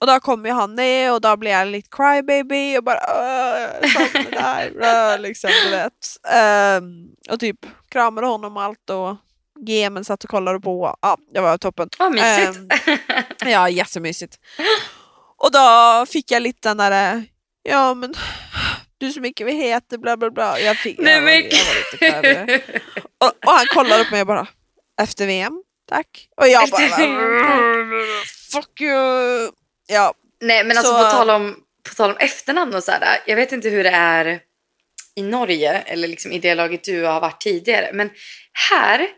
Och då kom ju han ner och då blev jag lite crybaby och bara "Åh, jag saknar dig, Åh", liksom du vet. Ehm, och typ kramade honom och allt och GMen satt och kollade på. Ja, det var toppen. Vad mysigt. Ehm, ja, jättemysigt. Och då fick jag lite den där, ja men du så mycket vi heter, bla bla bla. Jag, fick, Nej jag, var, jag var lite crybaby. och, och han kollade på mig bara, efter VM, tack. Och jag bara, fuck you. Ja, Nej men alltså Så- på, tal om, på tal om efternamn och sådär. Jag vet inte hur det är i Norge eller liksom i det laget du har varit tidigare. Men här,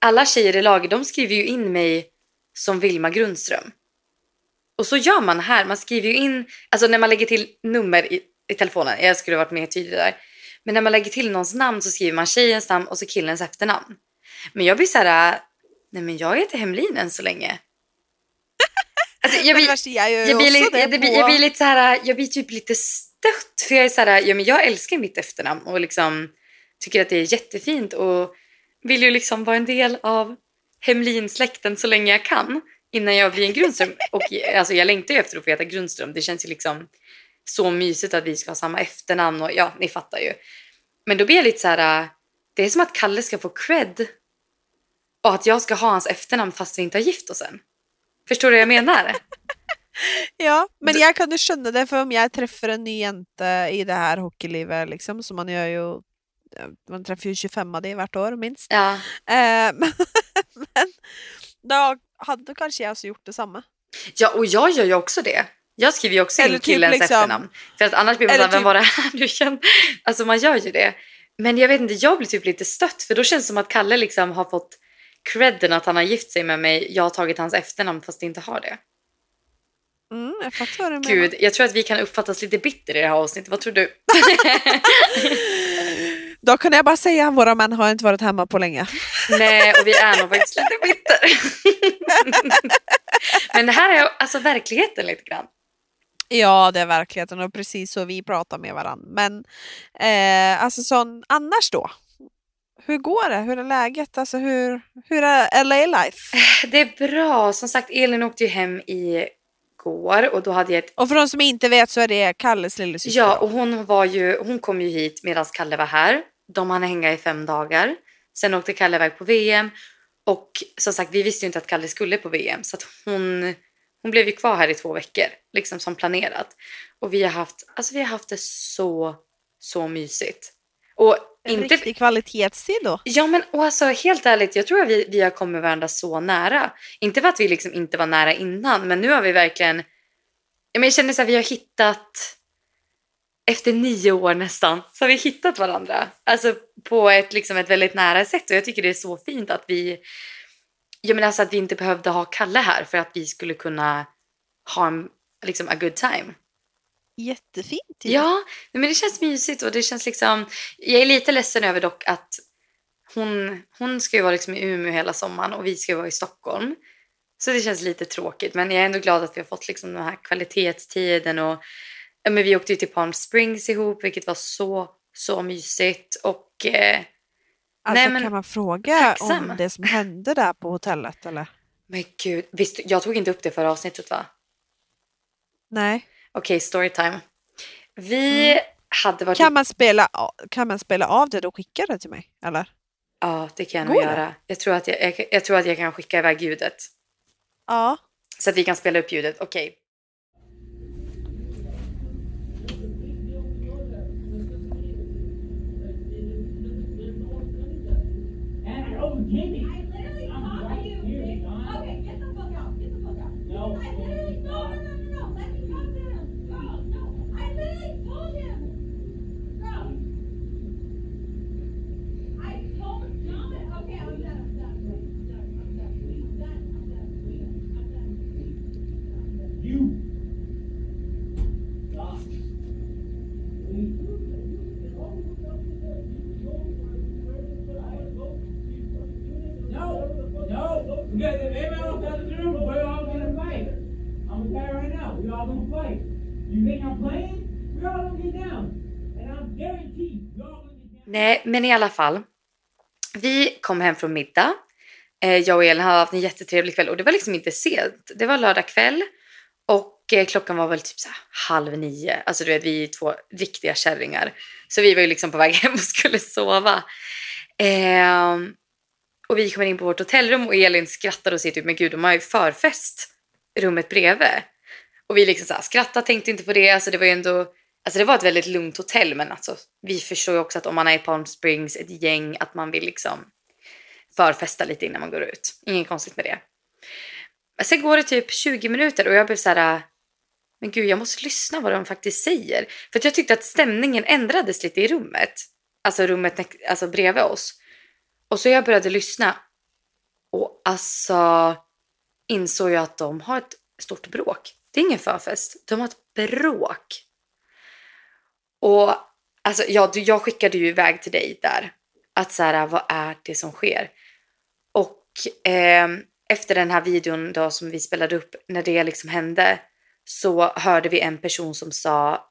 alla tjejer i laget de skriver ju in mig som Vilma Grundström. Och så gör man här. Man skriver ju in, alltså när man lägger till nummer i, i telefonen. Jag skulle ha varit mer tydlig där. Men när man lägger till någons namn så skriver man tjejens namn och så killens efternamn. Men jag blir så här, nej men jag heter Hemlin än så länge. Alltså, jag blir, jag blir, lite, det det blir, på- jag blir lite så här, jag blir typ lite stött för jag är så här, ja men jag älskar mitt efternamn och liksom tycker att det är jättefint och vill ju liksom vara en del av Hemlin-släkten så länge jag kan innan jag blir en Grundström. Och alltså, jag längtar ju efter att få heta Grundström. Det känns ju liksom så mysigt att vi ska ha samma efternamn och ja, ni fattar ju. Men då blir jag lite så här, äh, det är som att Kalle ska få cred och att jag ska ha hans efternamn fast vi inte har gift oss än. Förstår du vad jag menar? Ja, men jag kan ju skönja det för om jag träffar en ny jente i det här hockeylivet liksom, så man gör ju man träffar ju 25 av det vart år minst. Ja. Eh, men, men då hade kanske jag också gjort detsamma. ja, och jag gör ju också det. Jag skriver ju också Eller in typ killens liksom- efternamn. För att annars blir man såhär, vem typ- var det här du känner? Alltså man gör ju det. Men jag vet inte, jag blir typ lite stött för då känns det som att Kalle liksom har fått credden att han har gift sig med mig. Jag har tagit hans efternamn fast inte har det. Mm, jag fattar vad du menar. Gud, jag tror att vi kan uppfattas lite bitter i det här avsnittet. Vad tror du? Då kan jag bara säga att våra män har inte varit hemma på länge. Nej, och vi är nog faktiskt lite bitter. Men det här är alltså verkligheten lite grann. Ja, det är verkligheten och precis så vi pratar med varandra. Men eh, alltså sån, annars då? Hur går det? Hur är läget? Alltså hur, hur är LA life? Det är bra. Som sagt, Elin åkte ju hem igår och då hade jag ett... Och för de som inte vet så är det Kalles lillasyster. Ja, och hon, var ju, hon kom ju hit medan Kalle var här. De hann hänga i fem dagar. Sen åkte Kalle iväg på VM. Och som sagt, vi visste ju inte att Kalle skulle på VM. Så hon, hon blev ju kvar här i två veckor, liksom som planerat. Och vi har haft, alltså vi har haft det så, så mysigt. Och En inte... riktig kvalitetstid då. Ja men och alltså helt ärligt, jag tror att vi, vi har kommit varandra så nära. Inte för att vi liksom inte var nära innan, men nu har vi verkligen... Ja, men jag känner så att vi har hittat... Efter nio år nästan, så har vi hittat varandra. Alltså på ett, liksom ett väldigt nära sätt. Och jag tycker det är så fint att vi... Jag menar alltså att vi inte behövde ha Kalle här för att vi skulle kunna ha en, liksom a good time. Jättefint ju. Ja, men det känns mysigt och det känns liksom... Jag är lite ledsen över dock att hon, hon ska ju vara liksom i Umeå hela sommaren och vi ska ju vara i Stockholm. Så det känns lite tråkigt men jag är ändå glad att vi har fått liksom den här kvalitetstiden och men vi åkte ju till Palm Springs ihop vilket var så, så mysigt och eh, Alltså Nej, men kan man fråga tacksam. om det som hände där på hotellet eller? men gud, visst, jag tog inte upp det förra avsnittet va? Nej. Okej, storytime. Vi hade varit... Kan man, spela, kan man spela av det och skicka det till mig? Eller? Ja, det kan jag nog göra. Jag tror, att jag, jag, jag tror att jag kan skicka iväg ljudet. Ja. Så att vi kan spela upp ljudet. Okej. And Nej, men i alla fall. Vi kom hem från middag. Eh, jag och Elin hade haft en jättetrevlig kväll och det var liksom inte sent. Det var lördag kväll och eh, klockan var väl typ så här halv nio. Alltså du vet, vi är två riktiga kärringar. Så vi var ju liksom på väg hem och skulle sova. Ehm, och vi kommer in på vårt hotellrum och Elin skrattar och säger typ, men gud de har ju förfest rummet bredvid. Och vi liksom så här skrattar, tänkte inte på det. Alltså det var ju ändå, alltså det var ett väldigt lugnt hotell men alltså vi förstår ju också att om man är i Palm Springs, ett gäng, att man vill liksom förfesta lite innan man går ut. Inget konstigt med det. Men sen går det typ 20 minuter och jag blev så här, men gud jag måste lyssna vad de faktiskt säger. För att jag tyckte att stämningen ändrades lite i rummet. Alltså rummet alltså bredvid oss. Och så jag började lyssna och alltså insåg jag att de har ett stort bråk. Det är ingen förfest, de har ett bråk. Och alltså, ja, du, jag skickade ju iväg till dig där. Att så här, vad är det som sker? Och eh, efter den här videon då som vi spelade upp, när det liksom hände, så hörde vi en person som sa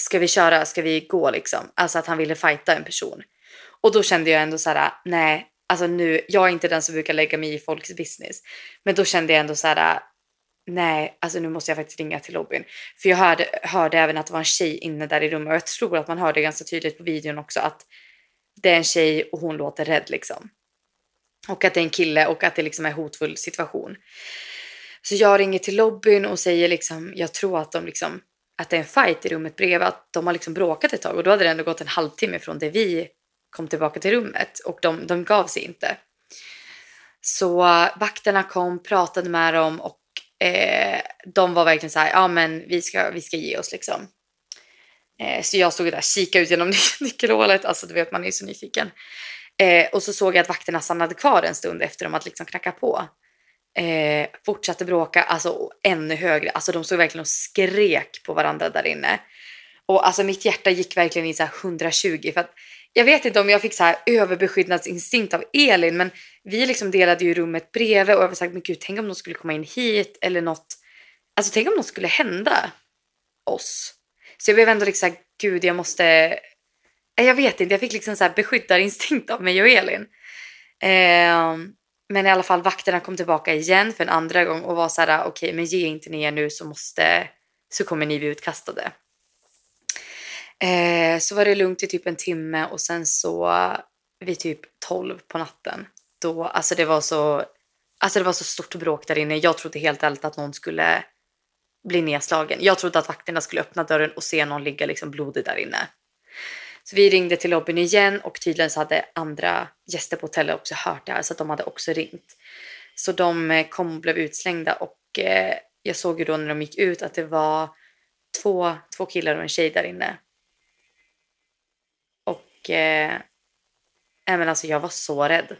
Ska vi köra? Ska vi gå liksom? Alltså att han ville fighta en person. Och då kände jag ändå så här, nej, alltså nu, jag är inte den som brukar lägga mig i folks business. Men då kände jag ändå så här, nej, alltså nu måste jag faktiskt ringa till lobbyn. För jag hörde, hörde även att det var en tjej inne där i rummet och jag tror att man hörde ganska tydligt på videon också att det är en tjej och hon låter rädd liksom. Och att det är en kille och att det liksom är en hotfull situation. Så jag ringer till lobbyn och säger liksom, jag tror att de liksom, att det är en fight i rummet bredvid, att de har liksom bråkat ett tag och då hade det ändå gått en halvtimme från det vi kom tillbaka till rummet och de, de gav sig inte. Så vakterna kom, pratade med dem och eh, de var verkligen så här, ja men vi ska, vi ska ge oss liksom. Eh, så jag stod där och kikade ut genom nyckelhålet, alltså du vet man är ju så nyfiken. Eh, och så såg jag att vakterna stannade kvar en stund efter dem att liksom knacka på. Eh, fortsatte bråka, alltså ännu högre. Alltså de stod verkligen och skrek på varandra där inne. Och alltså mitt hjärta gick verkligen i så här 120 för att jag vet inte om jag fick så här överbeskyddnadsinstinkt av Elin men vi liksom delade ju rummet bredvid och jag var sagt men gud tänk om de skulle komma in hit eller något. Alltså tänk om något skulle hända oss. Så jag blev ändå liksom så här, gud jag måste jag vet inte, jag fick liksom så här beskyddarinstinkt av mig och Elin. Eh, men i alla fall vakterna kom tillbaka igen för en andra gång och var så här okej okay, men ge inte ni er nu så måste så kommer ni bli utkastade. Eh, så var det lugnt i typ en timme och sen så vid typ 12 på natten då alltså det var så alltså det var så stort bråk där inne. Jag trodde helt ärligt att någon skulle bli nedslagen. Jag trodde att vakterna skulle öppna dörren och se någon ligga liksom blodig där inne. Så vi ringde till lobbyn igen och tydligen så hade andra gäster på hotellet också hört det här så att de hade också ringt. Så de eh, kom och blev utslängda och eh, jag såg ju då när de gick ut att det var två, två killar och en tjej där inne. Och eh, men alltså jag var så rädd.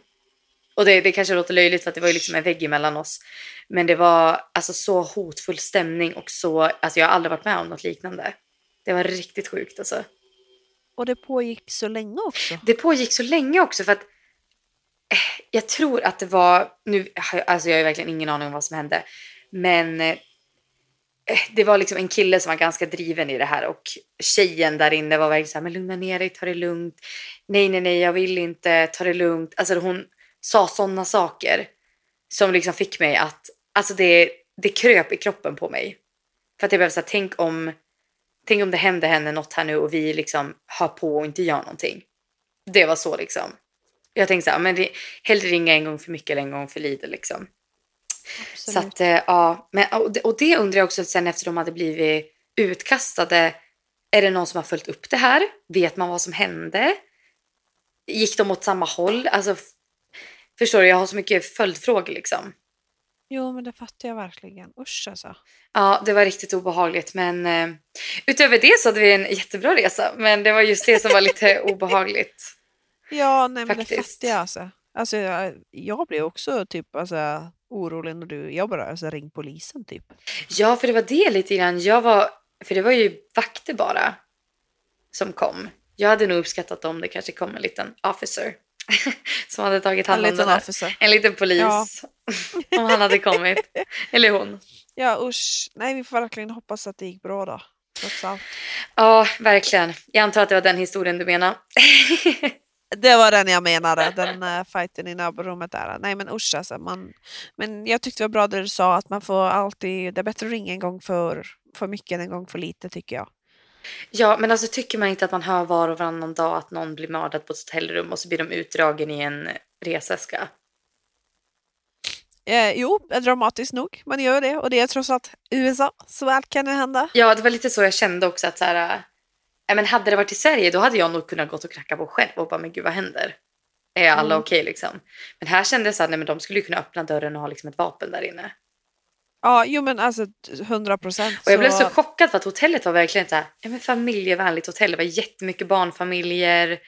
Och det, det kanske låter löjligt för att det var ju liksom en vägg emellan oss. Men det var alltså så hotfull stämning och så, alltså jag har aldrig varit med om något liknande. Det var riktigt sjukt alltså. Och det pågick så länge också. Det pågick så länge också för att eh, jag tror att det var, nu, alltså jag har verkligen ingen aning om vad som hände, men eh, Eh, det var liksom en kille som var ganska driven i det här och tjejen där inne var verkligen så här, men lugna ner dig, ta det lugnt. Nej, nej, nej, jag vill inte, ta det lugnt. Alltså hon sa sådana saker som liksom fick mig att, alltså det, det kröp i kroppen på mig. För att jag blev så här, tänk om Tänk om det händer henne något här nu och vi liksom hör på och inte gör någonting. Det var så liksom. Jag tänkte så här, men hellre ringa en gång för mycket eller en gång för lite liksom. Absolut. Så att eh, ja, men, och, det, och det undrar jag också sen efter de hade blivit utkastade. Är det någon som har följt upp det här? Vet man vad som hände? Gick de åt samma håll? Alltså, förstår du, jag har så mycket följdfrågor liksom. Jo, men det fattar jag verkligen. Usch alltså. Ja, det var riktigt obehagligt. Men eh, utöver det så hade vi en jättebra resa. Men det var just det som var lite obehagligt. Ja, nej, men det fattar jag alltså. Alltså jag, jag blev också typ alltså, orolig när du, jag bara alltså, ring polisen typ. Ja, för det var det lite grann. Jag var, för det var ju vakter bara som kom. Jag hade nog uppskattat om det kanske kom en liten officer som hade tagit En hand om liten det där. officer. En liten polis. Ja. om han hade kommit. Eller hon. Ja usch, nej vi får verkligen hoppas att det gick bra då. Trots allt. Ja, verkligen. Jag antar att det var den historien du menar. Det var den jag menade, den uh, fighten i nabborummet där. Nej men usch alltså. Man, men jag tyckte det var bra det du sa att man får alltid, det är bättre att ringa en gång för, för mycket än en gång för lite tycker jag. Ja, men alltså tycker man inte att man hör var och varannan dag att någon blir mördad på ett hotellrum och så blir de utdragen i en resväska? Eh, jo, dramatiskt nog. Man gör det och det är trots allt USA, så väl kan det hända. Ja, det var lite så jag kände också att så här, äh, men hade det varit i Sverige då hade jag nog kunnat gått och knacka på själv och bara men gud vad händer? Är alla Mm. okej liksom? Men här kände jag så här, nej men de skulle kunna öppna dörren och ha liksom ett vapen där inne. Ja, jo men alltså 100 procent. Och jag blev så chockad för att hotellet var verkligen så här, ja, men familjevänligt hotell. Det var jättemycket barnfamiljer,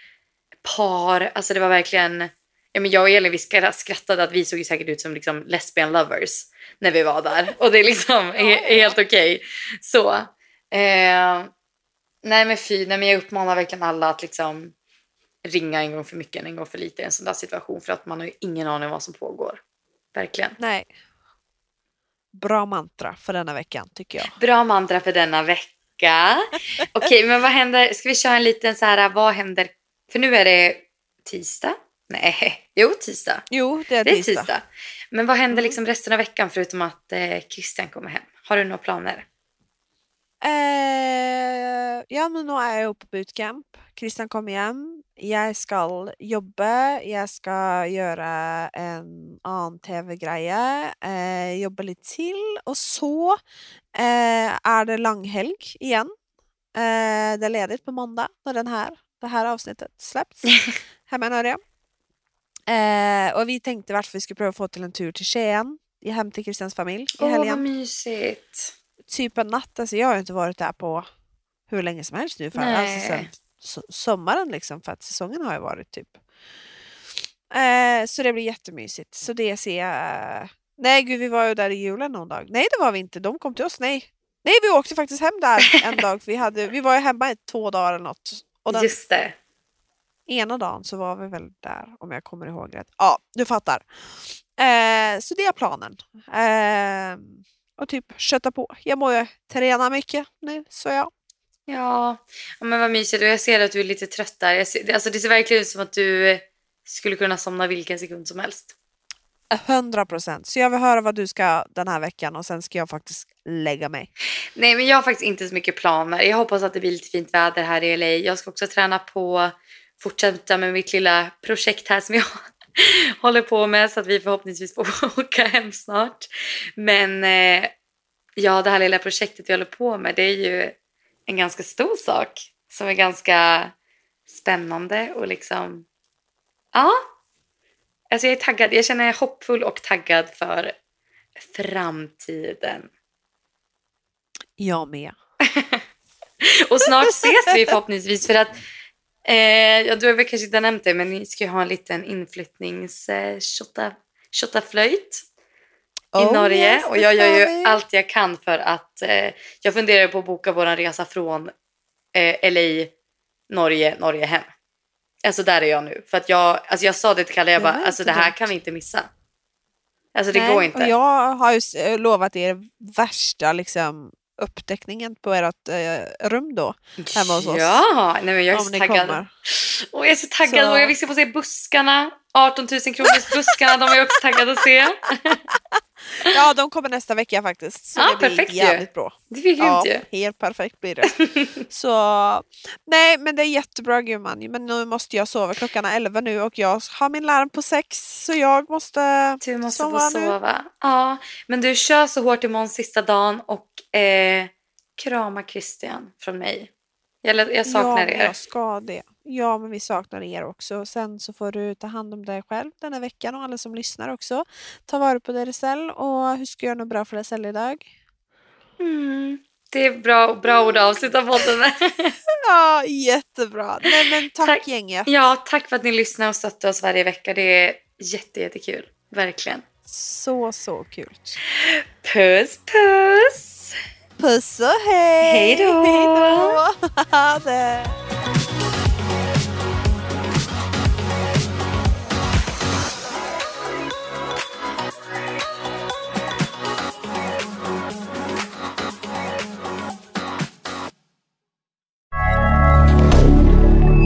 par. Alltså det var verkligen... Ja, men jag och Elin vi skra- skrattade att vi såg ju säkert ut som liksom lesbian lovers när vi var där. Och det är liksom he- helt okej. Så. Eh, nej men fy, nej, men jag uppmanar verkligen alla att liksom ringa en gång för mycket än en gång för lite i en sån där situation. För att man har ju ingen aning om vad som pågår. Verkligen. Nej. Bra mantra för denna veckan tycker jag. Bra mantra för denna vecka. Okej, men vad händer? Ska vi köra en liten så här, vad händer? För nu är det tisdag. Nej, jo tisdag. Jo, det är Det är tisdag. tisdag. Men vad händer liksom resten av veckan förutom att eh, Christian kommer hem? Har du några planer? Eh, ja, men nå er jeg jo på bootcamp. Kristian kommer hjem. Jeg skal jobbe. Jeg skal gjøre en annen TV-greie. Eh, jobbe litt til. Og så eh, er det langhelg igjen. Eh, det är ledigt på måndag när den här, det här avsnittet släpps hemma i Norge. Eh, och vi tänkte varför vi skulle pröva få till en tur till Skien, i- hem till Kristians familj i Åh, helgen vad mysigt. Typ en natt. Alltså jag har inte varit där på hur länge som helst nu. För, alltså sen so- sommaren liksom. För att säsongen har ju varit typ. Eh, så det blir jättemysigt. Så det ser jag. Nej gud vi var ju där i julen någon dag. Nej det var vi inte. De kom till oss. Nej. Nej vi åkte faktiskt hem där en dag. Vi, hade, vi var ju hemma i två dagar eller något. Och den Just det. ena dagen så var vi väl där om jag kommer ihåg rätt. Ja, du fattar. Eh, så det är planen. Eh, och typ kötta på. Jag må ju träna mycket nu, så ja. Ja, men vad mysigt. Och jag ser att du är lite trött där. Jag ser, alltså, det ser verkligen ut som att du eh, skulle kunna somna vilken sekund som helst. 100 procent. Så jag vill höra vad du ska den här veckan och sen ska jag faktiskt lägga mig. Nej, men jag har faktiskt inte så mycket planer. Jag hoppas att det blir lite fint väder här i LA. Jag ska också träna på, fortsätta med mitt lilla projekt här som jag håller på med så att vi förhoppningsvis får åka hem snart. Men eh, ja, det här lilla projektet vi håller på med det är ju en ganska stor sak som är ganska spännande och liksom ja. Alltså jag är taggad. Jag känner mig hoppfull och taggad för framtiden. Jag med. Och snart ses vi förhoppningsvis för att eh, ja, du har väl kanske inte nämnt det men ni ska ju ha en liten inflyttnings eh, shotta- shottaflöjt i Oh, Norge yes, och jag gör ju allt jag kan för att eh, jag funderar på att boka våran resa från eh, LA, Norge, Norge hem. Alltså där är jag nu. För att jag, alltså jag sa det till Kalle, jag bara, alltså det här kan vi inte missa. Alltså det Nej, går inte. Och jag har ju lovat er värsta liksom, upptäckningen på ert eh, rum då. hemma hos oss. Ja, nej men jag är så taggad. Och jag är så taggad Så- och jag vill se få se buskarna. 18 000 kronors buskarna, de är jag också taggad att se. Ja, de kommer nästa vecka faktiskt. Så Ja, det blir perfekt ju. jävligt bra. Det blir Ja, ju. helt perfekt blir det. Så nej, men det är jättebra gumman. Men nu måste jag sova. Klockan är 11 nu och jag har min larm på sex så jag måste Du måste sova få nu. sova. Ja, men du kör så hårt imorgon sista dagen och eh, krama Christian från mig. Jag, jag saknar ja, er. jag ska det. Ja, men vi saknar er också. Sen så får du ta hand om dig själv den här veckan och alla som lyssnar också. Ta vara på dig själv och hur ska jag göra något bra för dig själv idag? Mm, det är bra, bra ord att avsluta podden med. Ja, jättebra. Nej, men tack, Tack. gänget. ja, tack för att ni lyssnar och stöttar oss varje vecka. Det är jätte, jättekul. Verkligen. Så, så kul. Puss, puss! Puss och hej! Hej då!